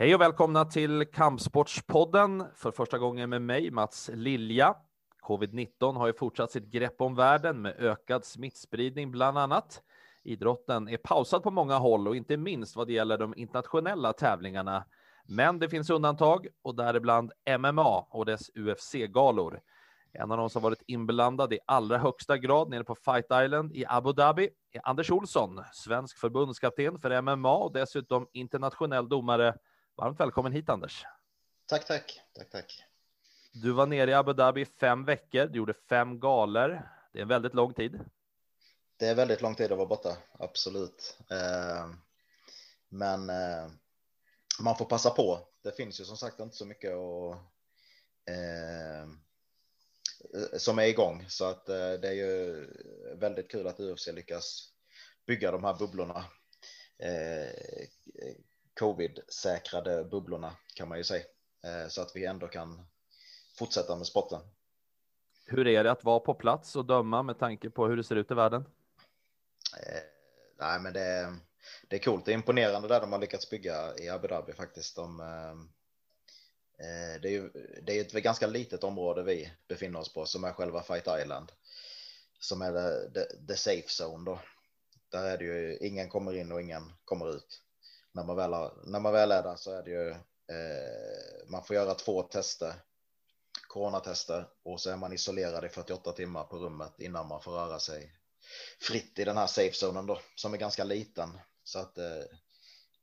Hej och välkomna till Kampsportspodden för första gången med mig Mats Lilja. Covid-19 har ju fortsatt sitt grepp om världen med ökad smittspridning bland annat. Idrotten är pausad på många håll och inte minst vad det gäller de internationella tävlingarna. Men det finns undantag och däribland MMA och dess UFC-galor. En av de som varit inblandad i allra högsta grad nere på Fight Island i Abu Dhabi är Anders Olsson, svensk förbundskapten för MMA och dessutom internationell domare. Varmt välkommen hit Anders. Tack, tack, tack, tack. Du var nere i Abu Dhabi fem veckor. Du gjorde fem galor. Det är en väldigt lång tid. Det är väldigt lång tid att vara borta, absolut. Eh, men eh, man får passa på. Det finns ju som sagt inte så mycket att eh, som är igång så att det är ju väldigt kul att UFC lyckas bygga de här bubblorna. Covid-säkrade bubblorna kan man ju säga eh, så att vi ändå kan fortsätta med sporten. Hur är det att vara på plats och döma med tanke på hur det ser ut i världen? Eh, nej, men det, det är coolt. Det är imponerande där de har lyckats bygga i Abu Dhabi faktiskt. De, Eh, det är ju det är ett ganska litet område vi befinner oss på som är själva Fight Island. Som är the, the, the safe zone då. Där är det ju ingen kommer in och ingen kommer ut. När man väl, har, när man väl är där så är det ju eh, man får göra två tester. Coronatester och så är man isolerad i 48 timmar på rummet innan man får röra sig fritt i den här safe zonen då som är ganska liten så att eh,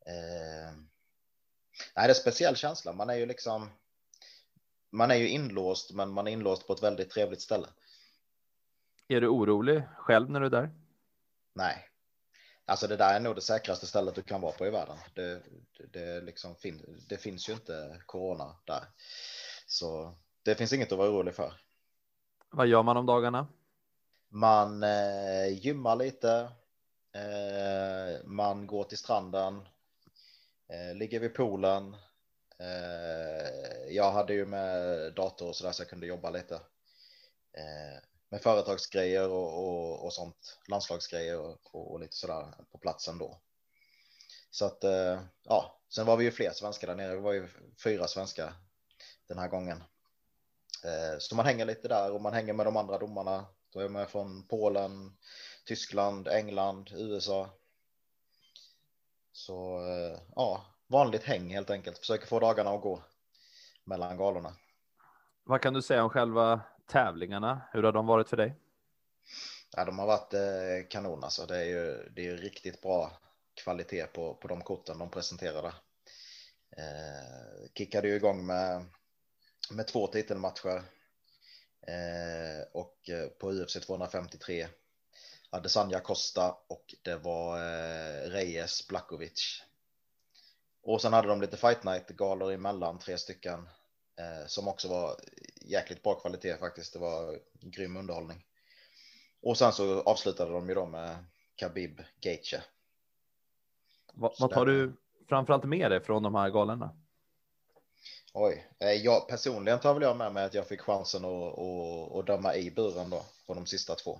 eh Nej, det är en speciell känsla. Man är ju liksom. Man är ju inlåst, men man är inlåst på ett väldigt trevligt ställe. Är du orolig själv när du är där? Nej, alltså det där är nog det säkraste stället du kan vara på i världen. Det, det, liksom fin, det finns ju inte corona där, så det finns inget att vara orolig för. Vad gör man om dagarna? Man eh, gymmar lite. Eh, man går till stranden Eh, ligger vid poolen. Eh, jag hade ju med dator och så där så jag kunde jobba lite. Med företagsgrejer och, och, och sånt, landslagsgrejer och, och, lite sådär på platsen då. Så att eh, ja, sen var vi ju fler svenskar där nere. Vi var ju fyra svenskar den här gången. Eh, så man hänger lite där och man hänger med de andra domarna. Då är man från Polen, Tyskland, England, USA, så eh, ja, vanligt häng helt enkelt. Försöker få dagarna att gå mellan galorna. Vad kan du säga om själva tävlingarna? Hur har de varit för dig? Ja, de har varit eh, kanon alltså. Det är ju, det är riktigt bra kvalitet på, på de korten de presenterade. Eh, kickade ju igång med, med två titelmatcher eh, och eh, på UFC 253 hade Sanja Costa och det var eh, Reyes Blakovic. Och sen hade de lite fight night galor emellan tre stycken som också var jäkligt bra kvalitet faktiskt. Det var grym underhållning. Och sen så avslutade de ju då med Khabib Gaethje. Va, vad tar du framförallt med dig från de här galorna? Oj, eh, jag personligen tar väl jag med mig att jag fick chansen att, att, att döma i buren då på de sista två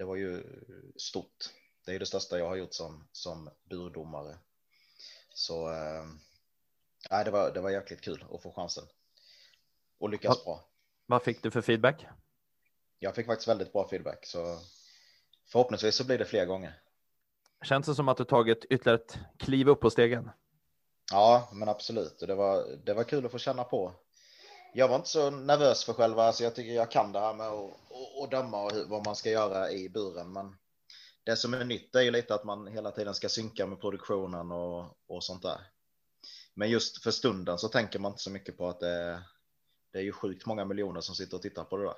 det var ju stort. Det är det största jag har gjort som, som burdomare. Så äh, det, var, det var jäkligt kul att få chansen. Och lyckas Va, bra. Vad fick du för feedback? Jag fick faktiskt väldigt bra feedback, så förhoppningsvis så blir det fler gånger. Känns det som att du tagit ytterligare ett kliv upp på stegen? Ja, men absolut. Och det var, det var kul att få känna på jag var inte så nervös för själva, alltså jag tycker jag kan det här med att, döma och vad man ska göra i buren. Men det som är nytt är ju lite att man hela tiden ska synka med produktionen och, och sånt där. Men just för stunden så tänker man inte så mycket på att det, det är ju sjukt många miljoner som sitter och tittar på det där.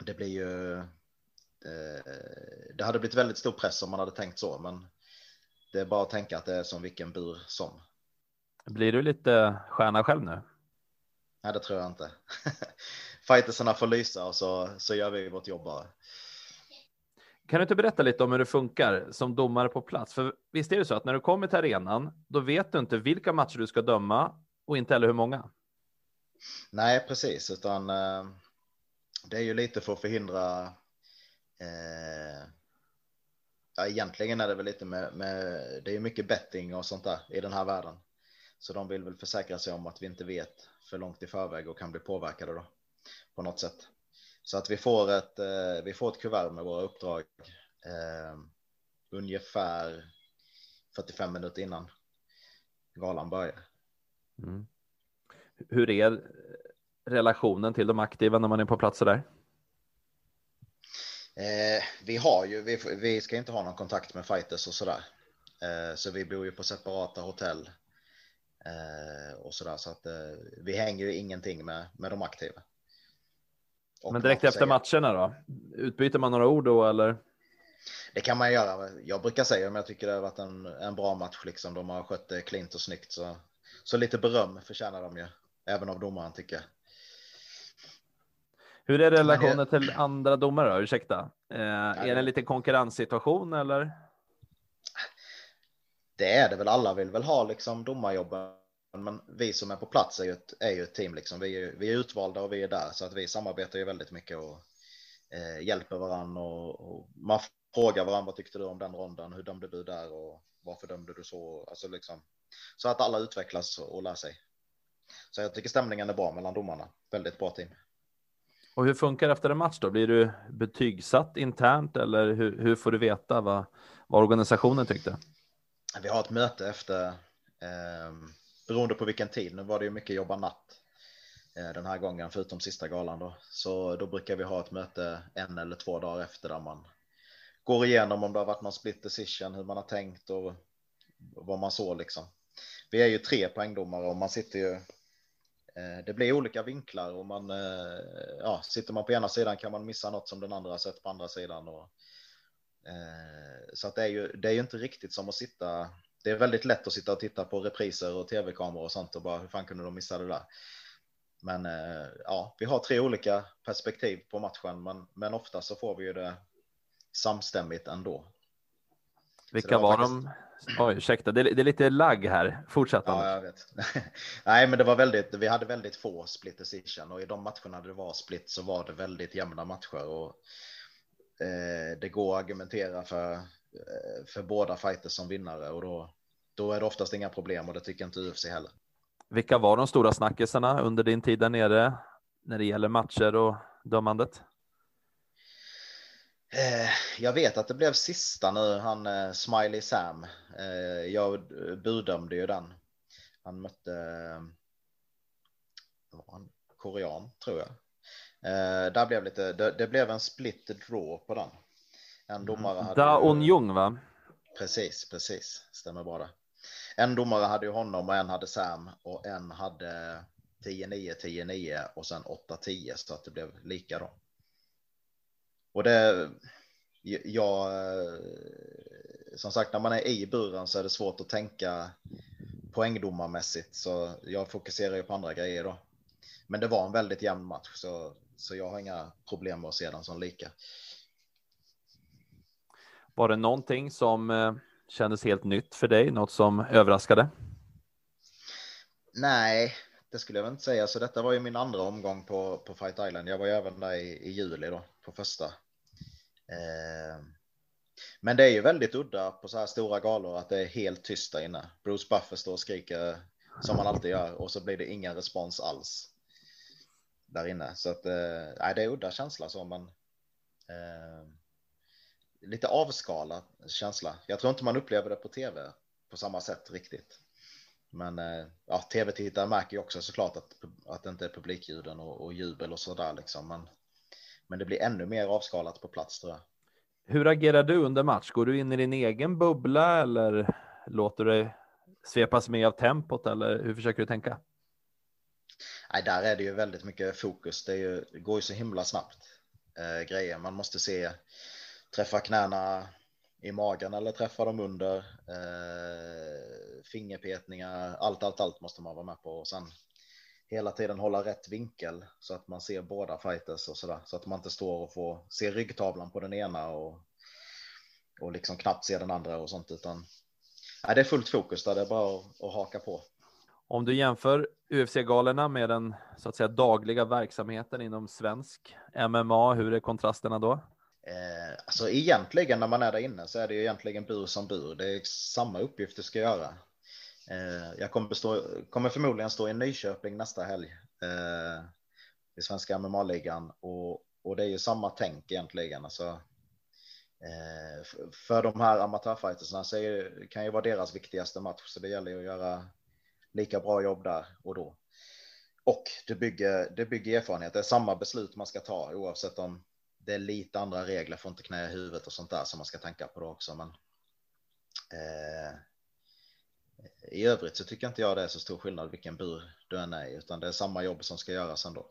Det blir ju. Det, hade blivit väldigt stor press om man hade tänkt så, men det är bara att tänka att det är som vilken bur som. Blir du lite stjärna själv nu? Nej, det tror jag inte. Fightersarna får lysa och så, så gör vi vårt jobb bara. Kan du inte berätta lite om hur det funkar som domare på plats? För visst är det så att när du kommer till arenan, då vet du inte vilka matcher du ska döma och inte heller hur många. Nej, precis, utan eh, det är ju lite för att förhindra. Eh, ja, egentligen är det väl lite med, med det är mycket betting och sånt där i den här världen. Så de vill väl försäkra sig om att vi inte vet för långt i förväg och kan bli påverkade då på något sätt. Så att vi får ett, eh, vi får ett kuvert med våra uppdrag eh, ungefär 45 minuter innan galan börjar. Mm. Hur är relationen till de aktiva när man är på plats där? Eh, vi har ju, vi, vi ska inte ha någon kontakt med fighters och sådär. Eh, så vi bor ju på separata hotell. Eh, och sådär så att eh, vi hänger ju ingenting med, med de aktiva. Men direkt efter säga, matcherna då? Utbyter man några ord då eller? Det kan man göra. Jag brukar säga om jag tycker det har varit en, en bra match liksom. De har skött det klint och snyggt så, så lite beröm förtjänar de ju. Även av domaren tycker jag. Hur är relationen det... till andra domare då? Ursäkta. Eh, är det en liten konkurrenssituation eller? Det är det väl. Alla vill väl ha liksom domarjobben. Men vi som är på plats är ju ett, är ju ett team liksom. Vi är, vi är utvalda och vi är där så att vi samarbetar ju väldigt mycket och eh, hjälper varandra och, och, man frågar varandra. Vad tyckte du om den ronden? Hur dömde du där och varför dömde du så? Alltså liksom så att alla utvecklas och lär sig. Så jag tycker stämningen är bra mellan domarna. Väldigt bra team. Och hur funkar det efter en match då? Blir du betygsatt internt eller hur, hur får du veta vad, vad organisationen tyckte? Vi har ett möte efter, eh, beroende på vilken tid. Nu var det ju mycket jobba natt eh, den här gången, förutom sista galan då. Så då brukar vi ha ett möte en eller två dagar efter där man går igenom om det har varit någon split decision, hur man har tänkt och vad man såg liksom. Vi är ju tre poängdomare och man sitter ju eh, det blir olika vinklar och man, eh, ja, sitter man på ena sidan kan man missa något som den andra sett på andra sidan. Och, så att det är ju, det är ju inte riktigt som att sitta. Det är väldigt lätt att sitta och titta på repriser och tv-kameror och sånt och bara hur fan kunde de missa det där? Men ja, vi har tre olika perspektiv på matchen, men, men ofta så får vi ju det samstämmigt ändå. Vilka var, var faktiskt... de? Oj, ursäkta, det är, det är lite lagg här. Fortsätt. Ja, jag vet. Nej, men det var väldigt. Vi hade väldigt få split decision och i de matcherna det var split så var det väldigt jämna matcher och eh, det går att argumentera för eh, för båda fighters som vinnare och då då är det oftast inga problem och det tycker inte UFC heller. Vilka var de stora snackisarna under din tid där nere när det gäller matcher och dömandet? Eh, jag vet att det blev sista nu, han eh, Smiley Sam. Eh, jag budömde ju den. Han mötte han, korean tror jag. Där blev lite, det, det blev en split draw på den. En mm. domare hade Da On Jung va? Precis, precis, stämmer bra det. En domare hade ju honom och en hade Sam och en hade 10-9, 10-9 och sen 8-10 så att det blev lika då. Och det, jag, som sagt, när man är i buren så är det svårt att tänka poängdomarmässigt, så jag fokuserar ju på andra grejer då. Men det var en väldigt jämn match, så, så jag har inga problem med att se den som lika. Var det någonting som eh, kändes helt nytt för dig, något som överraskade? Nej, det skulle jag väl inte säga. Så detta var ju min andra omgång på, på Fight Island. Jag var ju även där i, i juli då, på första. Eh, men det är ju väldigt udda på så här stora galor att det är helt tyst där inne. Bruce Buffer står och skriker som man alltid gör och så blir det ingen respons alls där inne. Så att eh, det är udda känsla så men eh, lite avskalad känsla. Jag tror inte man upplever det på tv på samma sätt riktigt. Men eh, ja, tv-tittare märker ju också såklart att, att det inte är publikljuden och, och jubel och så där liksom. Men men det blir ännu mer avskalat på plats tror jag. Hur agerar du under match? Går du in i din egen bubbla eller låter du dig svepas med av tempot eller hur försöker du tänka? Nej, där är det ju väldigt mycket fokus. Det, ju, det går ju så himla snabbt eh, grejer. Man måste se träffa knäna i magen eller träffa dem under. Eh, fingerpetningar, allt, allt, allt måste man vara med på och sen hela tiden hålla rätt vinkel så att man ser båda fighters och sådär så att man inte står och får se ryggtavlan på den ena och och liksom knappt se den andra och sånt utan nej, det är fullt fokus där det är bara att, att haka på. Om du jämför UFC-galorna med den så att säga dagliga verksamheten inom svensk MMA, hur är kontrasterna då? Eh, alltså egentligen när man är där inne så är det ju egentligen bur som bur. Det är samma uppgift du ska göra. Eh, jag kommer, stå, kommer förmodligen stå i Nyköping nästa helg eh, i svenska MMA-ligan och, och det är ju samma tänk egentligen. Alltså, eh, för de här amatörfightersna så är, kan ju vara deras viktigaste match så det gäller ju att göra lika bra jobb där och då. Och det bygger, det bygger erfarenhet. Det är samma beslut man ska ta oavsett om det är lite andra regler, får inte knä i huvudet och sånt där som man ska tänka på då också. Men eh, i övrigt så tycker inte jag det är så stor skillnad vilken bur du än är i, utan det är samma jobb som ska göras ändå.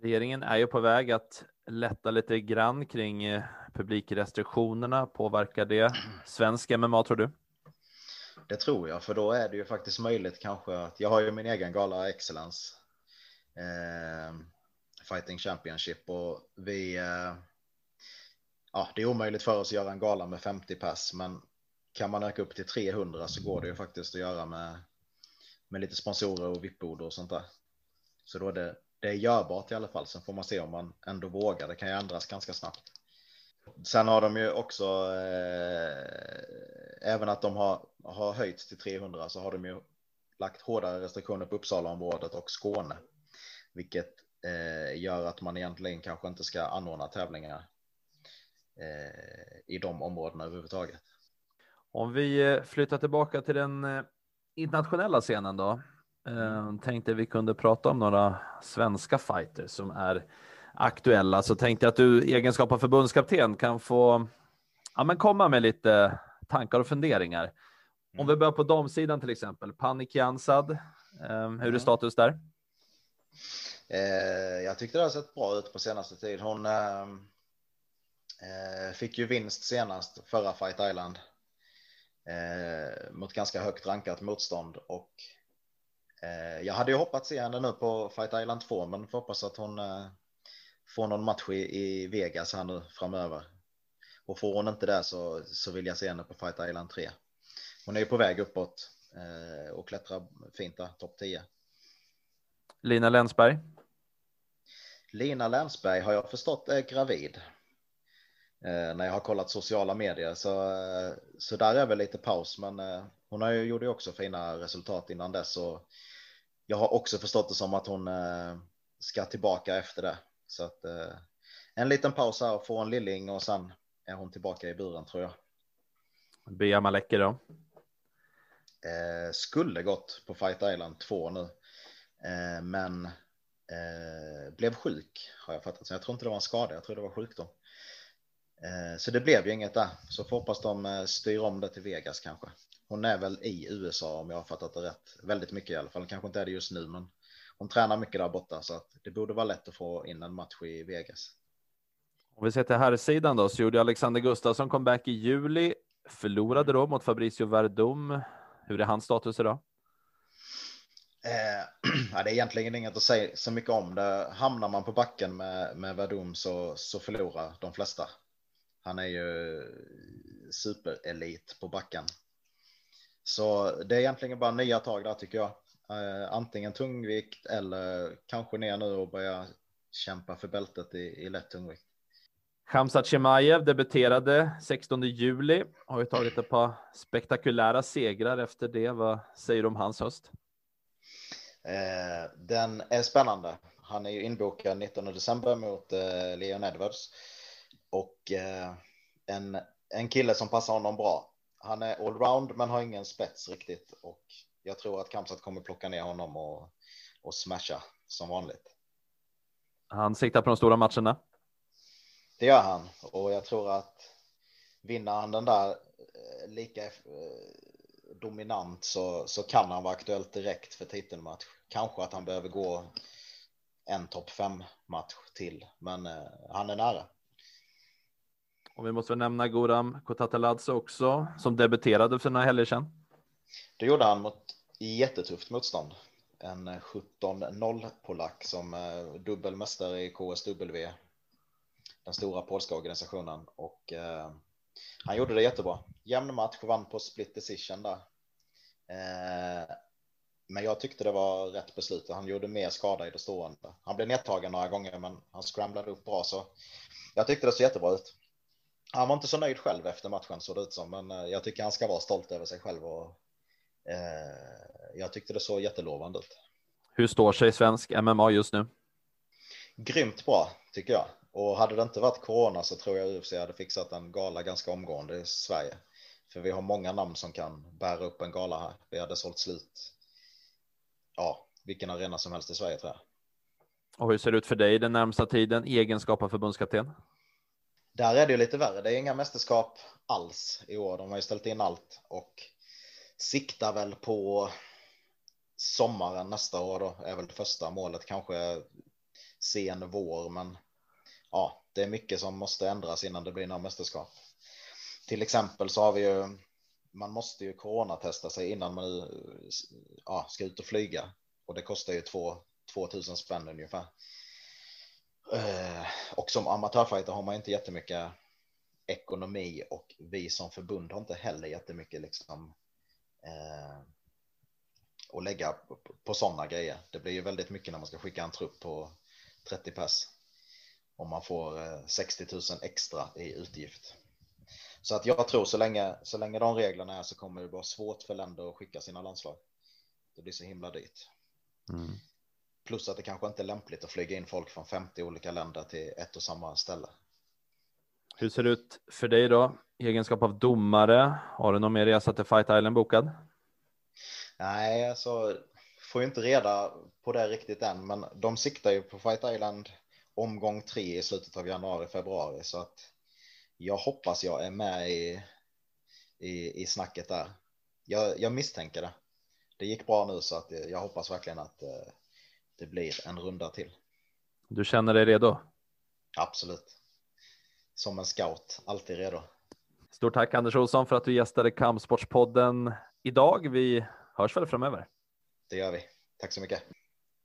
Regeringen är ju på väg att lätta lite grann kring eh, publikrestriktionerna. Påverkar det svensk MMA tror du? Det tror jag, för då är det ju faktiskt möjligt kanske att jag har ju min egen gala Excellence. Eh, Fighting Championship och vi. Eh, ja, det är omöjligt för oss att göra en gala med 50 pass, men kan man öka upp till 300 så går det ju faktiskt att göra med. Med lite sponsorer och vippbord och sånt där. Så då är det, det är görbart i alla fall. Sen får man se om man ändå vågar. Det kan ju ändras ganska snabbt. Sen har de ju också eh, även att de har, har höjts till 300 så har de ju lagt hårdare restriktioner på Uppsalaområdet och Skåne, vilket eh, gör att man egentligen kanske inte ska anordna tävlingar eh, i de områdena överhuvudtaget. Om vi eh, flyttar tillbaka till den eh, internationella scenen då. Eh, tänkte vi kunde prata om några svenska fighters som är aktuella. Så tänkte jag att du i egenskap av förbundskapten kan få ja, men komma med lite tankar och funderingar. Om mm. vi börjar på damsidan till exempel. Panik Jansad, eh, hur är mm. status där? Eh, jag tyckte det har sett bra ut på senaste tid. Hon ehm, eh, fick ju vinst senast förra Fight Island eh, mot ganska högt rankat motstånd och eh, jag hade ju hoppats se henne nu på Fight Island 2 men får hoppas att hon eh, får någon match i, i Vegas här nu framöver. Och får hon inte det så, så vill jag se henne på Fight Island 3. Hon är ju på väg uppåt eh, och klättrar fint där, topp 10. Lina Länsberg. Lina Länsberg har jag förstått är gravid. Eh, när jag har kollat sociala medier så, eh, så där är väl lite paus, men eh, hon har ju gjort också fina resultat innan dess och jag har också förstått det som att hon eh, ska tillbaka efter det. Så att eh, en liten paus här och få en lilling och sen är hon tillbaka i buren tror jag. Bea Maleke då? Eh, skulle gått på Fight Island 2 nu, men eh, blev sjuk har jag fattat. Så jag tror inte det var en skada, jag tror det var sjukdom. Eh, så det blev ju inget där, så får hoppas de eh, styr om det till Vegas kanske. Hon är väl i USA om jag har fattat det rätt, väldigt mycket i alla fall. Kanske inte är det just nu, men hon tränar mycket där borta så att det borde vara lätt att få in en match i Vegas. Om vi ser till här sidan då så gjorde Alexander Gustafsson comeback i juli, förlorade då mot Fabricio Verdum. Hur är hans status idag? Eh, det är egentligen inget att säga så mycket om det. Hamnar man på backen med, med Verdum så, så förlorar de flesta. Han är ju superelit på backen. Så det är egentligen bara nya tag där tycker jag. Eh, antingen tungvikt eller kanske ner nu och börja kämpa för bältet i, i lätt tungvikt. Khamzat Chimaev debuterade 16 juli, har ju tagit ett par spektakulära segrar efter det. Vad säger du om hans höst? Eh, den är spännande. Han är ju inbokad 19 december mot eh, Leon Edwards och eh, en, en kille som passar honom bra. Han är allround men har ingen spets riktigt och jag tror att Kamsat kommer plocka ner honom och, och smasha som vanligt. Han siktar på de stora matcherna. Det gör han och jag tror att vinner han den där lika dominant så, så kan han vara aktuellt direkt för titelmatch. Kanske att han behöver gå en topp fem match till, men eh, han är nära. Och vi måste väl nämna Goram Kotataladze också, som debuterade för några helger sedan. Det gjorde han mot jättetufft motstånd. En 17-0 polack som dubbelmästare i KSW. Den stora polska organisationen och eh, han gjorde det jättebra. Jämn match, vann på split decision där. Eh, men jag tyckte det var rätt beslut. Han gjorde mer skada i det stående. Han blev nedtagen några gånger, men han scramblade upp bra så jag tyckte det såg jättebra ut. Han var inte så nöjd själv efter matchen såg det ut som, men jag tycker han ska vara stolt över sig själv och eh, jag tyckte det såg jättelovande ut. Hur står sig svensk MMA just nu? Grymt bra tycker jag. Och hade det inte varit corona så tror jag UFC hade fixat en gala ganska omgående i Sverige. För vi har många namn som kan bära upp en gala här. Vi hade sålt slut. Ja, vilken arena som helst i Sverige tror jag. Och hur ser det ut för dig den närmsta tiden i egenskap av förbundskapten? Där är det ju lite värre. Det är inga mästerskap alls i år. De har ju ställt in allt och siktar väl på sommaren nästa år då är väl första målet kanske sen vår men ja det är mycket som måste ändras innan det blir några mästerskap. Till exempel så har vi ju man måste ju coronatesta sig innan man ja, ska ut och flyga och det kostar ju 2 2000 spänn ungefär. Eh, och som amatörfighter har man inte jättemycket ekonomi och vi som förbund har inte heller jättemycket liksom eh, att lägga på, på sådana grejer. Det blir ju väldigt mycket när man ska skicka en trupp på 30 pers. Om man får eh, 60 000 extra i utgift. Så att jag tror så länge, så länge de reglerna är så kommer det vara svårt för länder att skicka sina landslag. Det blir så himla dyrt. Mm. Plus att det kanske inte är lämpligt att flyga in folk från 50 olika länder till ett och samma ställe. Hur ser det ut för dig då? I egenskap av domare, har du någon mer resa till Fight Island bokad? Nej, alltså får ju inte reda på det riktigt än, men de siktar ju på Fight Island omgång tre i slutet av januari, februari, så att jag hoppas jag är med i, i, i snacket där. Jag, jag misstänker det. Det gick bra nu så att jag hoppas verkligen att eh, det blir en runda till. Du känner dig redo? Absolut. Som en scout, alltid redo. Stort tack Anders Olsson för att du gästade Kampsportspodden idag. Vi hörs väl framöver. Det gör vi. Tack så mycket.